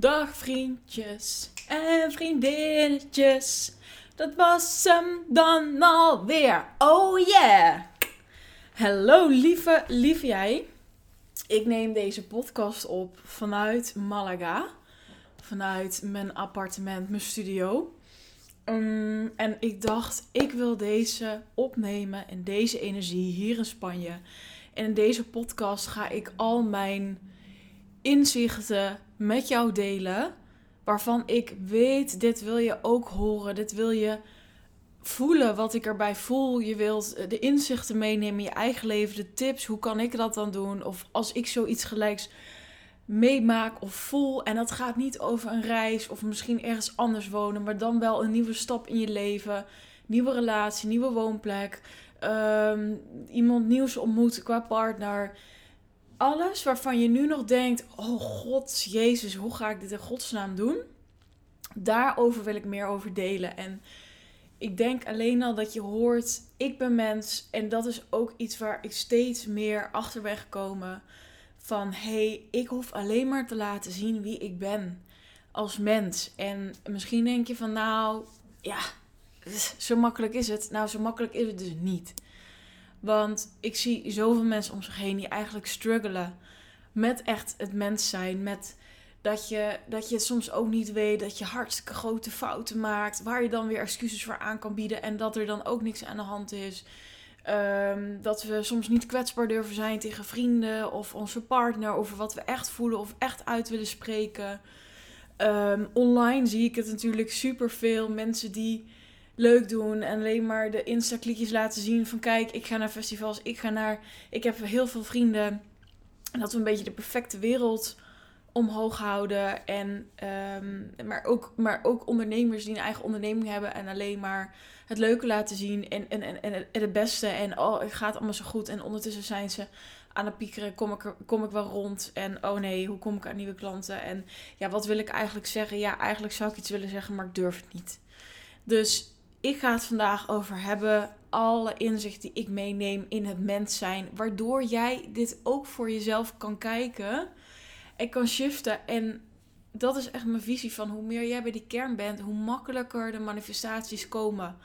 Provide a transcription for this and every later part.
Dag vriendjes en vriendinnetjes. Dat was hem dan alweer. Oh yeah! Hallo lieve, lieve jij. Ik neem deze podcast op vanuit Malaga. Vanuit mijn appartement, mijn studio. Um, en ik dacht, ik wil deze opnemen en deze energie hier in Spanje. En in deze podcast ga ik al mijn inzichten met jou delen. Waarvan ik weet, dit wil je ook horen. Dit wil je voelen wat ik erbij voel. Je wilt de inzichten meenemen in je eigen leven, de tips. Hoe kan ik dat dan doen? Of als ik zoiets gelijks meemaak of voel. En dat gaat niet over een reis of misschien ergens anders wonen, maar dan wel een nieuwe stap in je leven. Nieuwe relatie, nieuwe woonplek. Ehm, iemand nieuws ontmoet qua partner. Alles waarvan je nu nog denkt: Oh God, Jezus, hoe ga ik dit in godsnaam doen? Daarover wil ik meer over delen. En ik denk alleen al dat je hoort: Ik ben mens. En dat is ook iets waar ik steeds meer achter ben gekomen van hey, ik hoef alleen maar te laten zien wie ik ben als mens. En misschien denk je van nou, ja, zo makkelijk is het. Nou, zo makkelijk is het dus niet. Want ik zie zoveel mensen om zich heen die eigenlijk struggelen met echt het mens zijn. Met dat je, dat je soms ook niet weet dat je hartstikke grote fouten maakt. Waar je dan weer excuses voor aan kan bieden. En dat er dan ook niks aan de hand is. Um, dat we soms niet kwetsbaar durven zijn tegen vrienden of onze partner over wat we echt voelen of echt uit willen spreken. Um, online zie ik het natuurlijk super veel mensen die leuk doen en alleen maar de Insta-kliekjes laten zien van kijk, ik ga naar festivals, ik ga naar, ik heb heel veel vrienden. En dat we een beetje de perfecte wereld omhoog houden. En, um, maar, ook, maar ook ondernemers die een eigen onderneming hebben en alleen maar het leuke laten zien en, en, en, en, het beste. En oh, het gaat allemaal zo goed. En ondertussen zijn ze aan het piekeren, kom ik, kom ik wel rond? En oh nee, hoe kom ik aan nieuwe klanten? En ja, wat wil ik eigenlijk zeggen? Ja, eigenlijk zou ik iets willen zeggen, maar ik durf het niet. Dus ik ga het vandaag over hebben. Alle inzichten die ik meeneem in het mens zijn. Waardoor jij dit ook voor jezelf kan kijken. En kan shiften. En dat is echt mijn visie van hoe meer jij bij die kern bent, hoe makkelijker de manifestaties komen.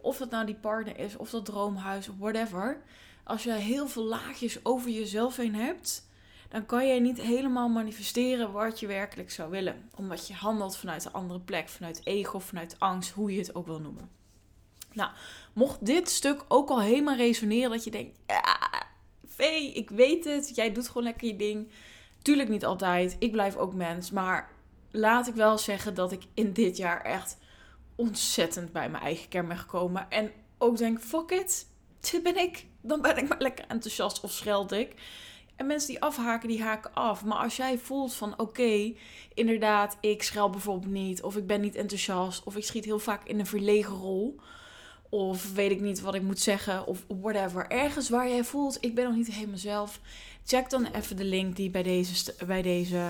Of dat nou die partner is, of dat droomhuis, of whatever. Als je heel veel laagjes over jezelf heen hebt, dan kan jij niet helemaal manifesteren wat je werkelijk zou willen. Omdat je handelt vanuit een andere plek, vanuit ego, vanuit angst, hoe je het ook wil noemen. Nou, mocht dit stuk ook al helemaal resoneren, dat je denkt, ja, Vee, ik weet het, jij doet gewoon lekker je ding. Tuurlijk niet altijd, ik blijf ook mens, maar laat ik wel zeggen dat ik in dit jaar echt ontzettend bij mijn eigen kern ben gekomen. En ook denk, fuck it, dit ben ik. Dan ben ik maar lekker enthousiast of scheld ik. En mensen die afhaken, die haken af. Maar als jij voelt van oké, inderdaad, ik schel bijvoorbeeld niet. Of ik ben niet enthousiast. Of ik schiet heel vaak in een verlegen rol. Of weet ik niet wat ik moet zeggen. Of whatever. Ergens waar jij voelt, ik ben nog niet helemaal zelf. Check dan even de link die bij deze, bij deze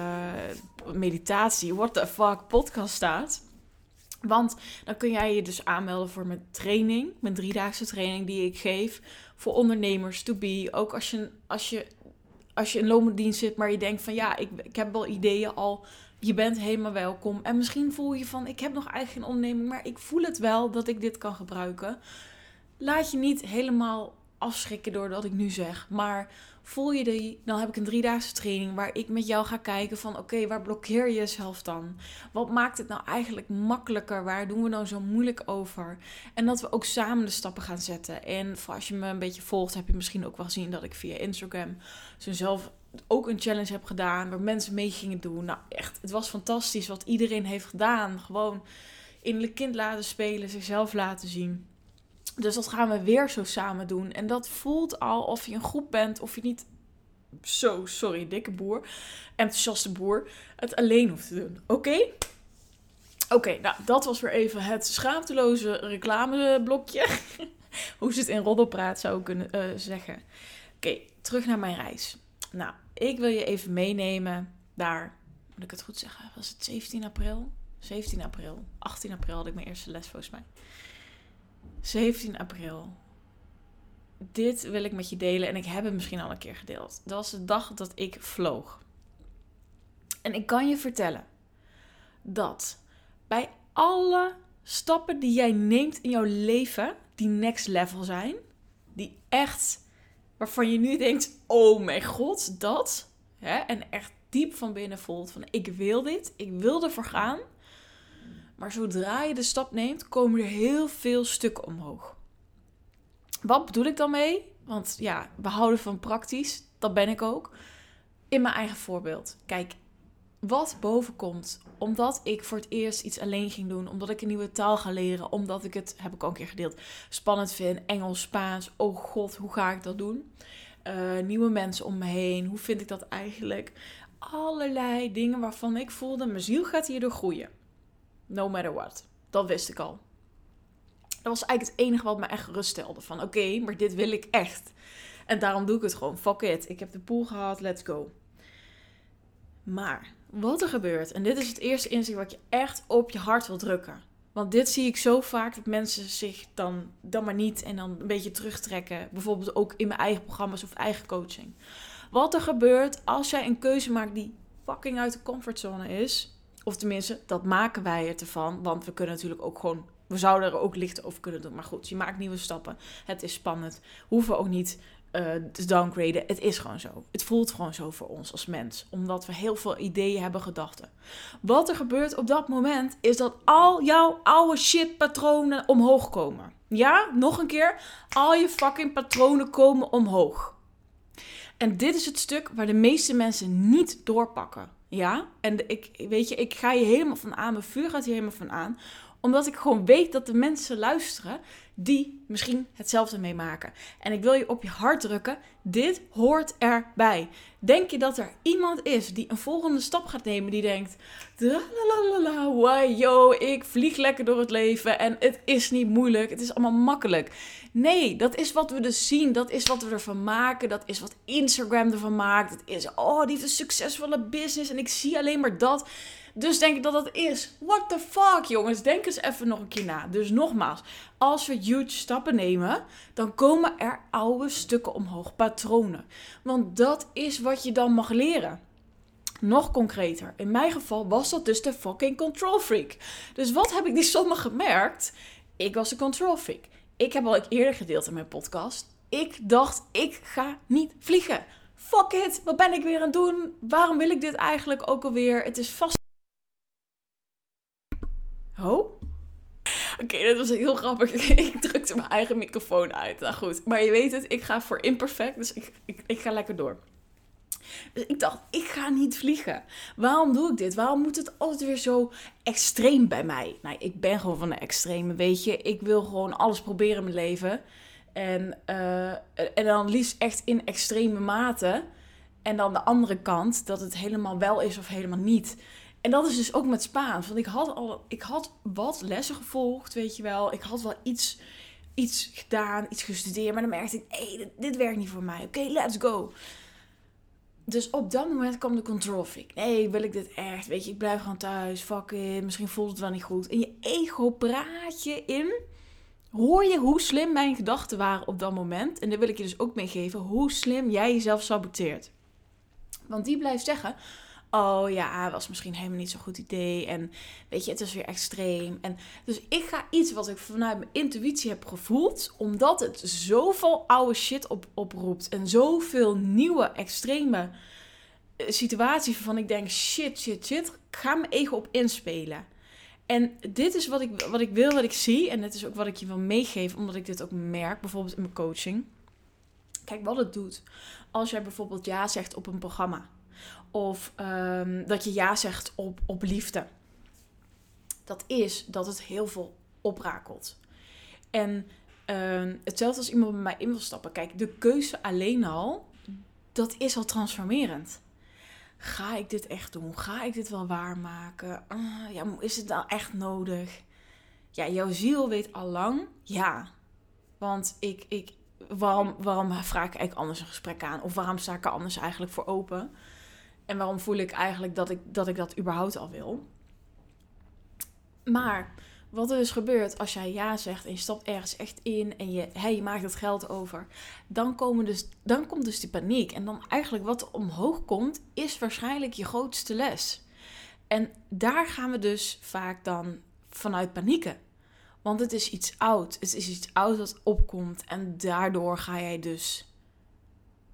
meditatie, what the fuck, podcast staat. Want dan kun jij je dus aanmelden voor mijn training, mijn driedaagse training die ik geef voor ondernemers to be. Ook als je, als je, als je in loondienst zit, maar je denkt van ja, ik, ik heb wel ideeën al. Je bent helemaal welkom. En misschien voel je van ik heb nog eigenlijk geen onderneming, maar ik voel het wel dat ik dit kan gebruiken. Laat je niet helemaal afschrikken door wat ik nu zeg. Maar voel je die, dan heb ik een driedaagse training waar ik met jou ga kijken van oké, waar blokkeer je jezelf dan? Wat maakt het nou eigenlijk makkelijker? Waar doen we nou zo moeilijk over? En dat we ook samen de stappen gaan zetten. En als je me een beetje volgt, heb je misschien ook wel gezien dat ik via Instagram zo zelf ook een challenge heb gedaan waar mensen mee gingen doen. Nou echt, het was fantastisch wat iedereen heeft gedaan. Gewoon innerlijk kind laten spelen, zichzelf laten zien. Dus dat gaan we weer zo samen doen. En dat voelt al of je een groep bent, of je niet zo, sorry, dikke boer, enthousiaste boer, het alleen hoeft te doen. Oké? Oké, nou, dat was weer even het schaamteloze reclameblokje. Hoe ze het in roddelpraat zou kunnen uh, zeggen. Oké, terug naar mijn reis. Nou, ik wil je even meenemen daar, moet ik het goed zeggen, was het 17 april? 17 april, 18 april had ik mijn eerste les volgens mij. 17 april. Dit wil ik met je delen en ik heb het misschien al een keer gedeeld. Dat was de dag dat ik vloog. En ik kan je vertellen, dat bij alle stappen die jij neemt in jouw leven, die next level zijn, die echt waarvan je nu denkt: oh mijn god, dat. Hè? En echt diep van binnen voelt van ik wil dit, ik wil ervoor gaan. Maar zodra je de stap neemt, komen er heel veel stukken omhoog. Wat bedoel ik dan mee? Want ja, we houden van praktisch, dat ben ik ook. In mijn eigen voorbeeld. Kijk, wat boven komt, omdat ik voor het eerst iets alleen ging doen, omdat ik een nieuwe taal ga leren, omdat ik het, heb ik al een keer gedeeld, spannend vind, Engels, Spaans, oh god, hoe ga ik dat doen? Uh, nieuwe mensen om me heen, hoe vind ik dat eigenlijk? Allerlei dingen waarvan ik voelde, mijn ziel gaat hierdoor groeien. No matter what. Dat wist ik al. Dat was eigenlijk het enige wat me echt geruststelde. Van oké, maar dit wil ik echt. En daarom doe ik het gewoon. Fuck it. Ik heb de pool gehad. Let's go. Maar wat er gebeurt, en dit is het eerste inzicht wat je echt op je hart wil drukken. Want dit zie ik zo vaak dat mensen zich dan, dan maar niet en dan een beetje terugtrekken. Bijvoorbeeld ook in mijn eigen programma's of eigen coaching. Wat er gebeurt als jij een keuze maakt die fucking uit de comfortzone is. Of tenminste, dat maken wij het ervan. Want we kunnen natuurlijk ook gewoon. We zouden er ook licht over kunnen doen. Maar goed, je maakt nieuwe stappen. Het is spannend. Hoeven we ook niet uh, te downgraden. Het is gewoon zo. Het voelt gewoon zo voor ons als mens. Omdat we heel veel ideeën hebben, gedachten. Wat er gebeurt op dat moment is dat al jouw oude shit patronen omhoog komen. Ja, nog een keer. Al je fucking patronen komen omhoog. En dit is het stuk waar de meeste mensen niet doorpakken. Ja, en ik, weet je, ik ga je helemaal van aan. Mijn vuur gaat hier helemaal van aan omdat ik gewoon weet dat de mensen luisteren die misschien hetzelfde meemaken. En ik wil je op je hart drukken, dit hoort erbij. Denk je dat er iemand is die een volgende stap gaat nemen die denkt, yo, ik vlieg lekker door het leven en het is niet moeilijk, het is allemaal makkelijk. Nee, dat is wat we dus zien, dat is wat we ervan maken, dat is wat Instagram ervan maakt. Dat is, oh, die heeft een succesvolle business en ik zie alleen maar dat. Dus denk ik dat dat is. What the fuck, jongens? Denk eens even nog een keer na. Dus nogmaals, als we huge stappen nemen, dan komen er oude stukken omhoog, patronen. Want dat is wat je dan mag leren. Nog concreter, in mijn geval was dat dus de fucking control freak. Dus wat heb ik die zondag gemerkt? Ik was de control freak. Ik heb al eerder gedeeld in mijn podcast. Ik dacht, ik ga niet vliegen. Fuck it, wat ben ik weer aan het doen? Waarom wil ik dit eigenlijk ook alweer? Het is vast Oh? Oké, dat was heel grappig. ik drukte mijn eigen microfoon uit. Nou goed, maar je weet het, ik ga voor imperfect, dus ik, ik, ik ga lekker door. Dus ik dacht, ik ga niet vliegen. Waarom doe ik dit? Waarom moet het altijd weer zo extreem bij mij? Nou, ik ben gewoon van de extreme, weet je. Ik wil gewoon alles proberen in mijn leven. En, uh, en dan liefst echt in extreme mate. En dan de andere kant, dat het helemaal wel is of helemaal niet. En dat is dus ook met Spaans. Want ik had al, ik had wat lessen gevolgd, weet je wel. Ik had wel iets, iets gedaan, iets gestudeerd. Maar dan merkte ik, hé, hey, dit, werkt niet voor mij. Oké, let's go. Dus op dat moment kwam de control freak. Nee, wil ik dit echt? Weet je, ik blijf gewoon thuis. Fuck it. Misschien voelt het wel niet goed. En je ego praat je in. Hoor je hoe slim mijn gedachten waren op dat moment? En daar wil ik je dus ook meegeven. Hoe slim jij jezelf saboteert. Want die blijft zeggen oh ja, was misschien helemaal niet zo'n goed idee. En weet je, het is weer extreem. En dus ik ga iets wat ik vanuit mijn intuïtie heb gevoeld, omdat het zoveel oude shit op, oproept en zoveel nieuwe extreme eh, situaties waarvan ik denk, shit, shit, shit, ik ga mijn ego op inspelen. En dit is wat ik, wat ik wil, wat ik zie. En dit is ook wat ik je wil meegeven, omdat ik dit ook merk, bijvoorbeeld in mijn coaching. Kijk wat het doet. Als jij bijvoorbeeld ja zegt op een programma of ehm, dat je ja zegt op, op liefde. Dat is dat het heel veel oprakelt. En uh, hetzelfde als iemand bij mij in wil stappen. Kijk, de keuze alleen al, dat is al transformerend. Ga ik dit echt doen? Ga ik dit wel waarmaken? Uh, ja, is het nou echt nodig? Ja, jouw ziel weet al lang ja. Want ik, ik, waarom, waarom vraag ik eigenlijk anders een gesprek aan? Of waarom sta ik er anders eigenlijk voor open? En waarom voel ik eigenlijk dat ik dat, ik dat überhaupt al wil? Maar wat er dus gebeurt als jij ja zegt en je stapt ergens echt in en je, hey, je maakt het geld over, dan, komen dus, dan komt dus die paniek. En dan eigenlijk wat er omhoog komt, is waarschijnlijk je grootste les. En daar gaan we dus vaak dan vanuit panieken. Want het is iets oud. Het is iets oud dat opkomt. En daardoor ga jij dus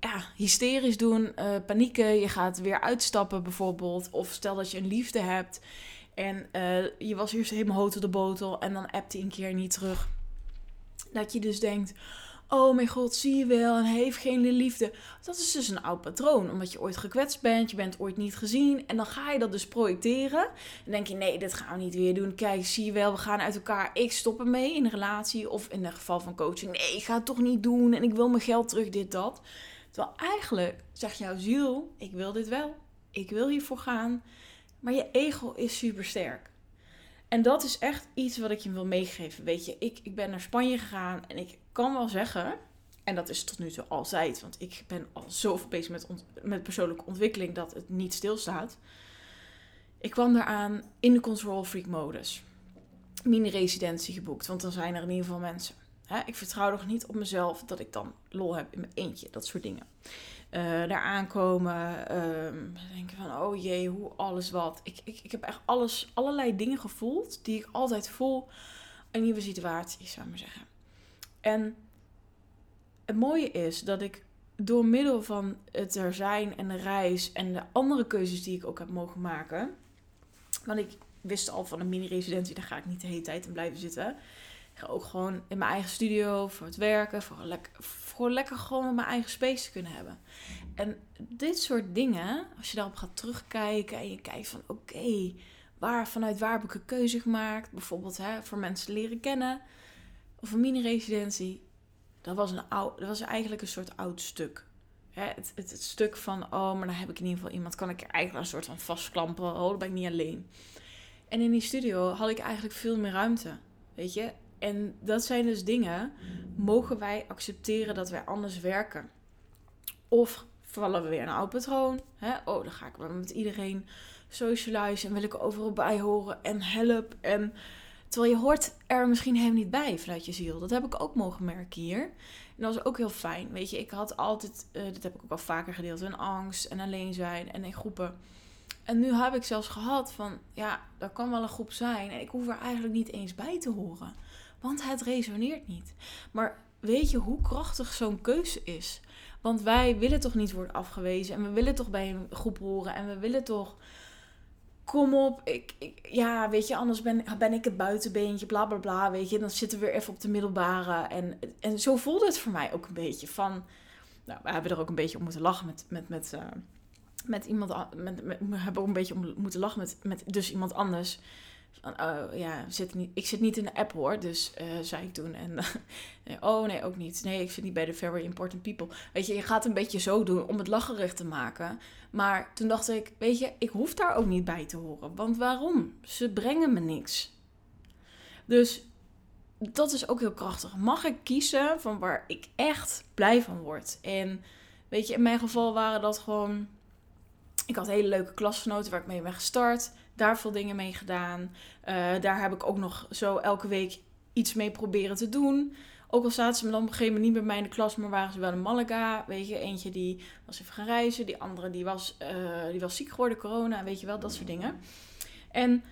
ja, hysterisch doen, uh, panieken. Je gaat weer uitstappen bijvoorbeeld. Of stel dat je een liefde hebt. En uh, je was eerst helemaal hoog de botel. En dan appt hij een keer niet terug. Dat je dus denkt oh mijn god, zie je wel, en heeft geen liefde. Dat is dus een oud patroon, omdat je ooit gekwetst bent, je bent ooit niet gezien. En dan ga je dat dus projecteren. En denk je, nee, dit gaan we niet weer doen. Kijk, zie je wel, we gaan uit elkaar. Ik stop ermee in een relatie of in het geval van coaching. Nee, ik ga het toch niet doen en ik wil mijn geld terug, dit, dat. Terwijl eigenlijk zegt jouw ziel, ik wil dit wel. Ik wil hiervoor gaan. Maar je ego is super sterk. En dat is echt iets wat ik je wil meegeven. Weet je, ik, ik ben naar Spanje gegaan en ik kan wel zeggen, en dat is tot nu toe altijd, want ik ben al zoveel bezig met, met persoonlijke ontwikkeling dat het niet stilstaat. Ik kwam daaraan in de control freak modus. Mini-residentie geboekt, want dan zijn er in ieder geval mensen. Ik vertrouw nog niet op mezelf dat ik dan lol heb in mijn eentje, dat soort dingen. Uh, daar aankomen, um, denken van, oh jee, hoe alles wat. Ik, ik, ik heb echt alles, allerlei dingen gevoeld die ik altijd voel in nieuwe situaties, zou ik maar zeggen. En het mooie is dat ik door middel van het er zijn en de reis en de andere keuzes die ik ook heb mogen maken. Want ik wist al van een mini-residentie, daar ga ik niet de hele tijd in blijven zitten. Ga ook gewoon in mijn eigen studio voor het werken, voor, lekker, voor lekker gewoon mijn eigen space te kunnen hebben. En dit soort dingen, als je daarop gaat terugkijken en je kijkt van oké, waar, vanuit waar heb ik een keuze gemaakt? Bijvoorbeeld hè, voor mensen leren kennen of een mini-residentie. Dat was, een oud, dat was eigenlijk een soort oud stuk. het, het, het, stuk van, oh, maar dan heb ik in ieder geval iemand, kan ik er eigenlijk een soort van vastklampen. Oh, dan ben ik niet alleen. En in die studio had ik eigenlijk veel meer ruimte, weet je. En dat zijn dus dingen, mogen wij accepteren dat wij anders werken? Of vallen we weer in een oud patroon? Hè? Oh, dan ga ik maar met iedereen socializen en wil ik overal bij horen en help en Terwijl je hoort er misschien helemaal niet bij vanuit je ziel. Dat heb ik ook mogen merken hier. En dat was ook heel fijn. Weet je, ik had altijd, uh, dat heb ik ook al vaker gedeeld, een angst en alleen zijn en in groepen. En nu heb ik zelfs gehad van, ja, dat kan wel een groep zijn. En ik hoef er eigenlijk niet eens bij te horen. Want het resoneert niet. Maar weet je hoe krachtig zo'n keuze is? Want wij willen toch niet worden afgewezen. En we willen toch bij een groep horen. En we willen toch kom op, ik, ik, ja, weet je, anders ben, ben ik het buitenbeentje, bla bla bla, weet je. Dan zitten we weer even op de middelbare. En, en zo voelde het voor mij ook een beetje van, nou, we hebben er ook een beetje om moeten lachen met, met, met, uh, met iemand, met, met, we hebben ook een beetje om moeten lachen met, met dus iemand anders. Oh, ja, zit niet, ik zit niet in de app hoor, dus uh, zei ik toen. En oh nee, ook niet. Nee, ik zit niet bij de very important people. Weet je, je gaat een beetje zo doen om het lacherig te maken. Maar toen dacht ik, weet je, ik hoef daar ook niet bij te horen. Want waarom? Ze brengen me niks. Dus dat is ook heel krachtig. Mag ik kiezen van waar ik echt blij van word? En weet je, in mijn geval waren dat gewoon. Ik had hele leuke klasgenoten waar ik mee ben gestart daar veel dingen mee gedaan. Eh, daar heb ik ook nog zo elke week iets mee proberen te doen. Ook al zaten ze me dan op een gegeven moment niet bij mij in de klas, maar waren ze wel in Malaga. Weet je, eentje die was even gaan reizen, die andere die was, uh, die was ziek geworden, corona, weet je wel, dat soort dingen. En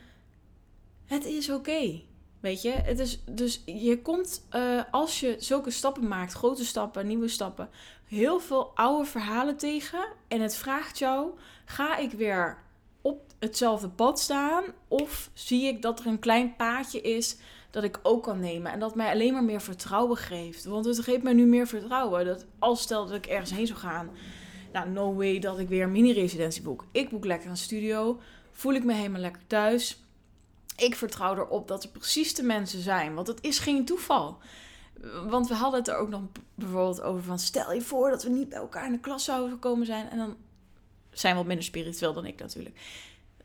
het is oké. Weet je, het is dus je komt uh, als je zulke stappen maakt, grote stappen, nieuwe stappen, heel veel oude verhalen tegen. En het vraagt jou: ga ik weer hetzelfde pad staan? Of zie ik dat er een klein paadje is dat ik ook kan nemen en dat mij alleen maar meer vertrouwen geeft? Want het geeft mij nu meer vertrouwen dat als stel dat ik ergens heen zou gaan, nou, no way dat ik weer een mini-residentie boek. Ik boek lekker een studio, voel ik me helemaal lekker thuis. Ik vertrouw erop dat er precies de mensen zijn, want het is geen toeval. Want we hadden het er ook nog bijvoorbeeld over van... stel je voor dat we niet bij elkaar in de klas zouden komen zijn... en dan zijn wat minder spiritueel dan ik natuurlijk.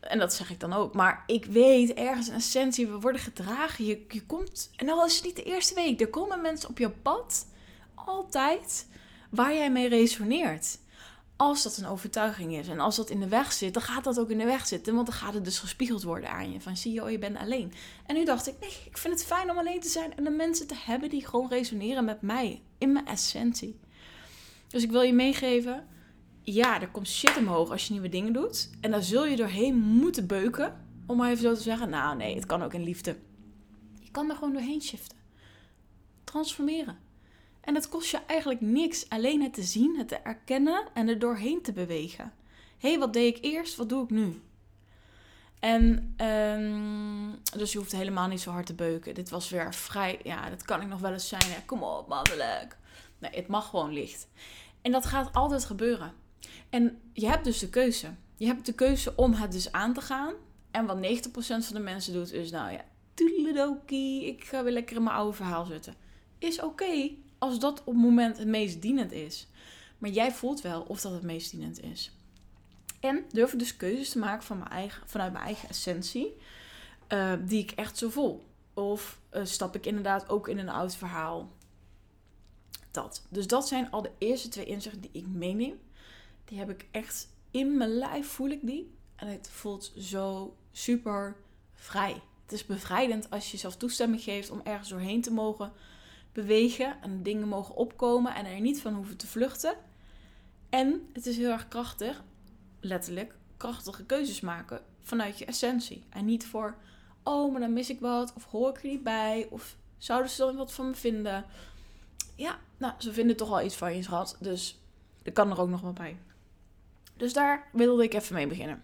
En dat zeg ik dan ook. Maar ik weet ergens een essentie, we worden gedragen. Je, je komt, en al is het niet de eerste week, er komen mensen op je pad, altijd, waar jij mee resoneert. Als dat een overtuiging is en als dat in de weg zit, dan gaat dat ook in de weg zitten. Want dan gaat het dus gespiegeld worden aan je. Van zie je, oh, je bent alleen. En nu dacht ik, nee, ik vind het fijn om alleen te zijn en de mensen te hebben die gewoon resoneren met mij. In mijn essentie. Dus ik wil je meegeven, ja, er komt shit omhoog als je nieuwe dingen doet. En daar zul je doorheen moeten beuken. Om maar even zo te zeggen. Nou nee, het kan ook in liefde. Je kan er gewoon doorheen shiften. Transformeren. En het kost je eigenlijk niks. Alleen het te zien, het te erkennen en er doorheen te bewegen. Hé, hey, wat deed ik eerst? Wat doe ik nu? En um, dus je hoeft helemaal niet zo hard te beuken. Dit was weer vrij, ja, dat kan ik nog wel eens zijn. Kom op, mannelijk. Nee, het mag gewoon licht. En dat gaat altijd gebeuren. En je hebt dus de keuze. Je hebt de keuze om het dus aan te gaan. En wat 90% van de mensen doet, is nou ja, toedeledokie, ik ga weer lekker in mijn oude verhaal zitten. Is oké als dat op het moment het meest dienend is. Maar jij voelt wel of dat het meest dienend is. En durf ik dus keuzes te maken van mijn eigen, vanuit mijn eigen essentie, uh, die ik echt zo voel. Of uh, stap ik inderdaad ook in een oud verhaal. Dat. Dus dat zijn al de eerste twee inzichten die ik meeneem. Die heb ik echt in mijn lijf, voel ik die. En het voelt zo super vrij. Het is bevrijdend als je jezelf toestemming geeft om ergens doorheen te mogen bewegen. En dingen mogen opkomen en er niet van hoeven te vluchten. En het is heel erg krachtig, letterlijk, krachtige keuzes maken vanuit je essentie. En niet voor, oh, maar dan mis ik wat. Of hoor ik er niet bij. Of zouden ze dan wat van me vinden. Ja, nou, ze vinden toch wel iets van je, schat. Dus er kan er ook nog wat bij. Dus daar wilde ik even mee beginnen.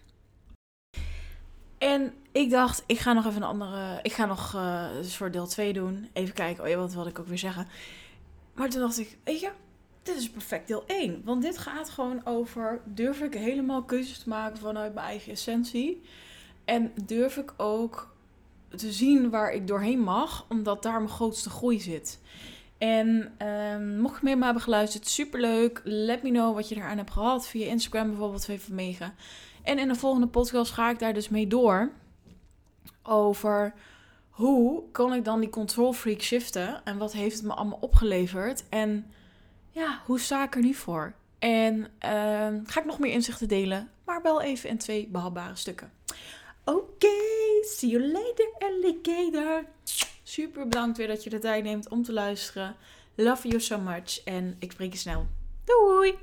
En ik dacht, ik ga nog even een andere. Ik ga nog uh, dus voor deel 2 doen. Even kijken, oh ja, wat wilde ik ook weer zeggen. Maar toen dacht ik, weet je, dit is perfect deel 1. Want dit gaat gewoon over: durf ik helemaal keuzes te maken vanuit mijn eigen essentie? En durf ik ook te zien waar ik doorheen mag, omdat daar mijn grootste groei zit. En um, mocht je maar hebben geluisterd, superleuk. Let me know wat je eraan hebt gehad. Via Instagram bijvoorbeeld, even mega. En in de volgende podcast ga ik daar dus mee door. Over hoe kan ik dan die control freak shiften? En wat heeft het me allemaal opgeleverd? En ja, hoe sta ik er nu voor? En uh, ga ik nog meer inzichten delen, maar wel even in twee behapbare stukken. Oké, see you later, alligator. Super bedankt weer dat je de tijd neemt om te luisteren. Love you so much en ik spreek je snel. Doei!